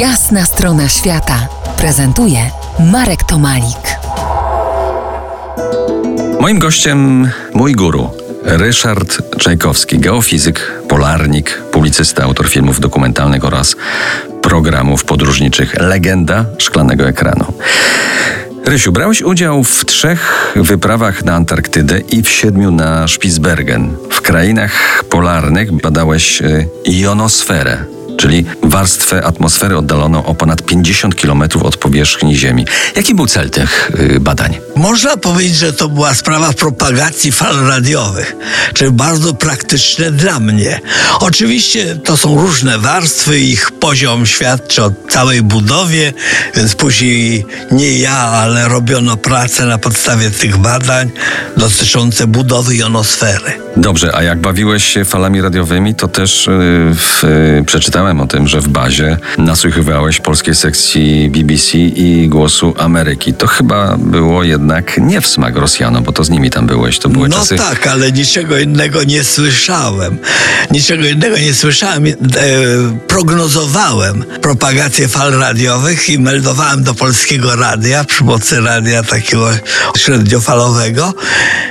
Jasna strona świata prezentuje Marek Tomalik. Moim gościem mój guru, Ryszard Czajkowski, geofizyk, polarnik, publicysta, autor filmów dokumentalnych oraz programów podróżniczych, legenda szklanego ekranu. Rysiu, brałeś udział w trzech wyprawach na Antarktydę i w siedmiu na Spitsbergen. W krainach polarnych badałeś y, ionosferę, czyli warstwę atmosfery oddaloną o ponad 50 km od powierzchni Ziemi. Jaki był cel tych y, badań? Można powiedzieć, że to była sprawa propagacji fal radiowych, czyli bardzo praktyczne dla mnie. Oczywiście to są różne warstwy, ich poziom świadczy o całej budowie, więc później nie ja, ale robiono pracę na podstawie tych badań dotyczące budowy jonosfery. Dobrze, a jak bawiłeś się falami radiowymi, to też y, w, y, przeczytałem o tym, że w bazie nasłuchiwałeś polskiej sekcji BBC i Głosu Ameryki. To chyba było jednak nie w smak Rosjanom, bo to z nimi tam byłeś. To były No czasy... tak, ale niczego innego nie słyszałem. Niczego innego nie słyszałem. E, prognozowałem propagację fal radiowych i meldowałem do polskiego radia przy pomocy radia takiego średniofalowego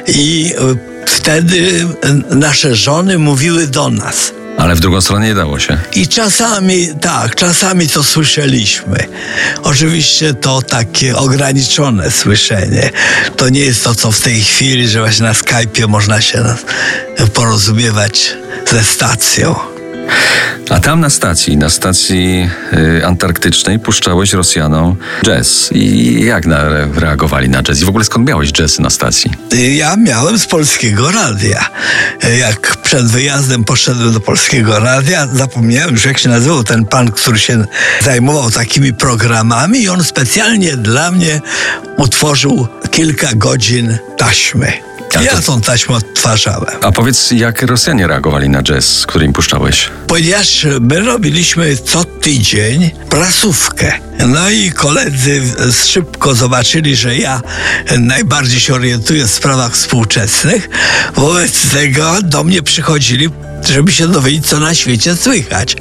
i e, wtedy e, nasze żony mówiły do nas. Ale w drugą stronę nie dało się. I czasami, tak, czasami to słyszeliśmy. Oczywiście to takie ograniczone słyszenie. To nie jest to, co w tej chwili, że właśnie na Skype'ie można się porozumiewać ze stacją. A tam na stacji, na stacji y, antarktycznej puszczałeś Rosjanom jazz. I jak na, reagowali na jazz? I w ogóle skąd miałeś jazz na stacji? Ja miałem z polskiego radia. Jak przed wyjazdem poszedłem do polskiego radia, zapomniałem już jak się nazywał ten pan, który się zajmował takimi programami i on specjalnie dla mnie utworzył kilka godzin taśmy. Tą taśmę odtwarzałem. A powiedz, jak Rosjanie reagowali na jazz, który im puszczałeś? Ponieważ my robiliśmy co tydzień prasówkę. No i koledzy szybko zobaczyli, że ja najbardziej się orientuję w sprawach współczesnych. Wobec tego do mnie przychodzili żeby się dowiedzieć, co na świecie słychać.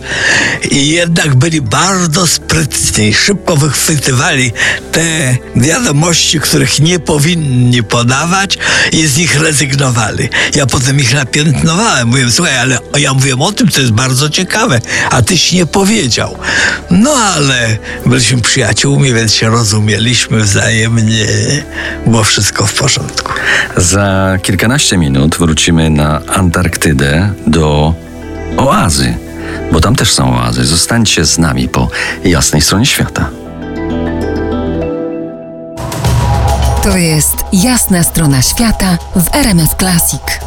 I jednak byli bardzo sprytni, szybko wychwytywali te wiadomości, których nie powinni podawać i z nich rezygnowali. Ja potem ich napiętnowałem, mówiłem, słuchaj, ale ja mówiłem o tym, co jest bardzo ciekawe, a tyś nie powiedział. No ale byliśmy przyjaciółmi, więc się rozumieliśmy wzajemnie. Było wszystko w porządku. Za kilkanaście minut wrócimy na Antarktydę oazy, bo tam też są oazy. Zostańcie z nami po jasnej stronie świata. To jest Jasna strona świata w RMS Classic.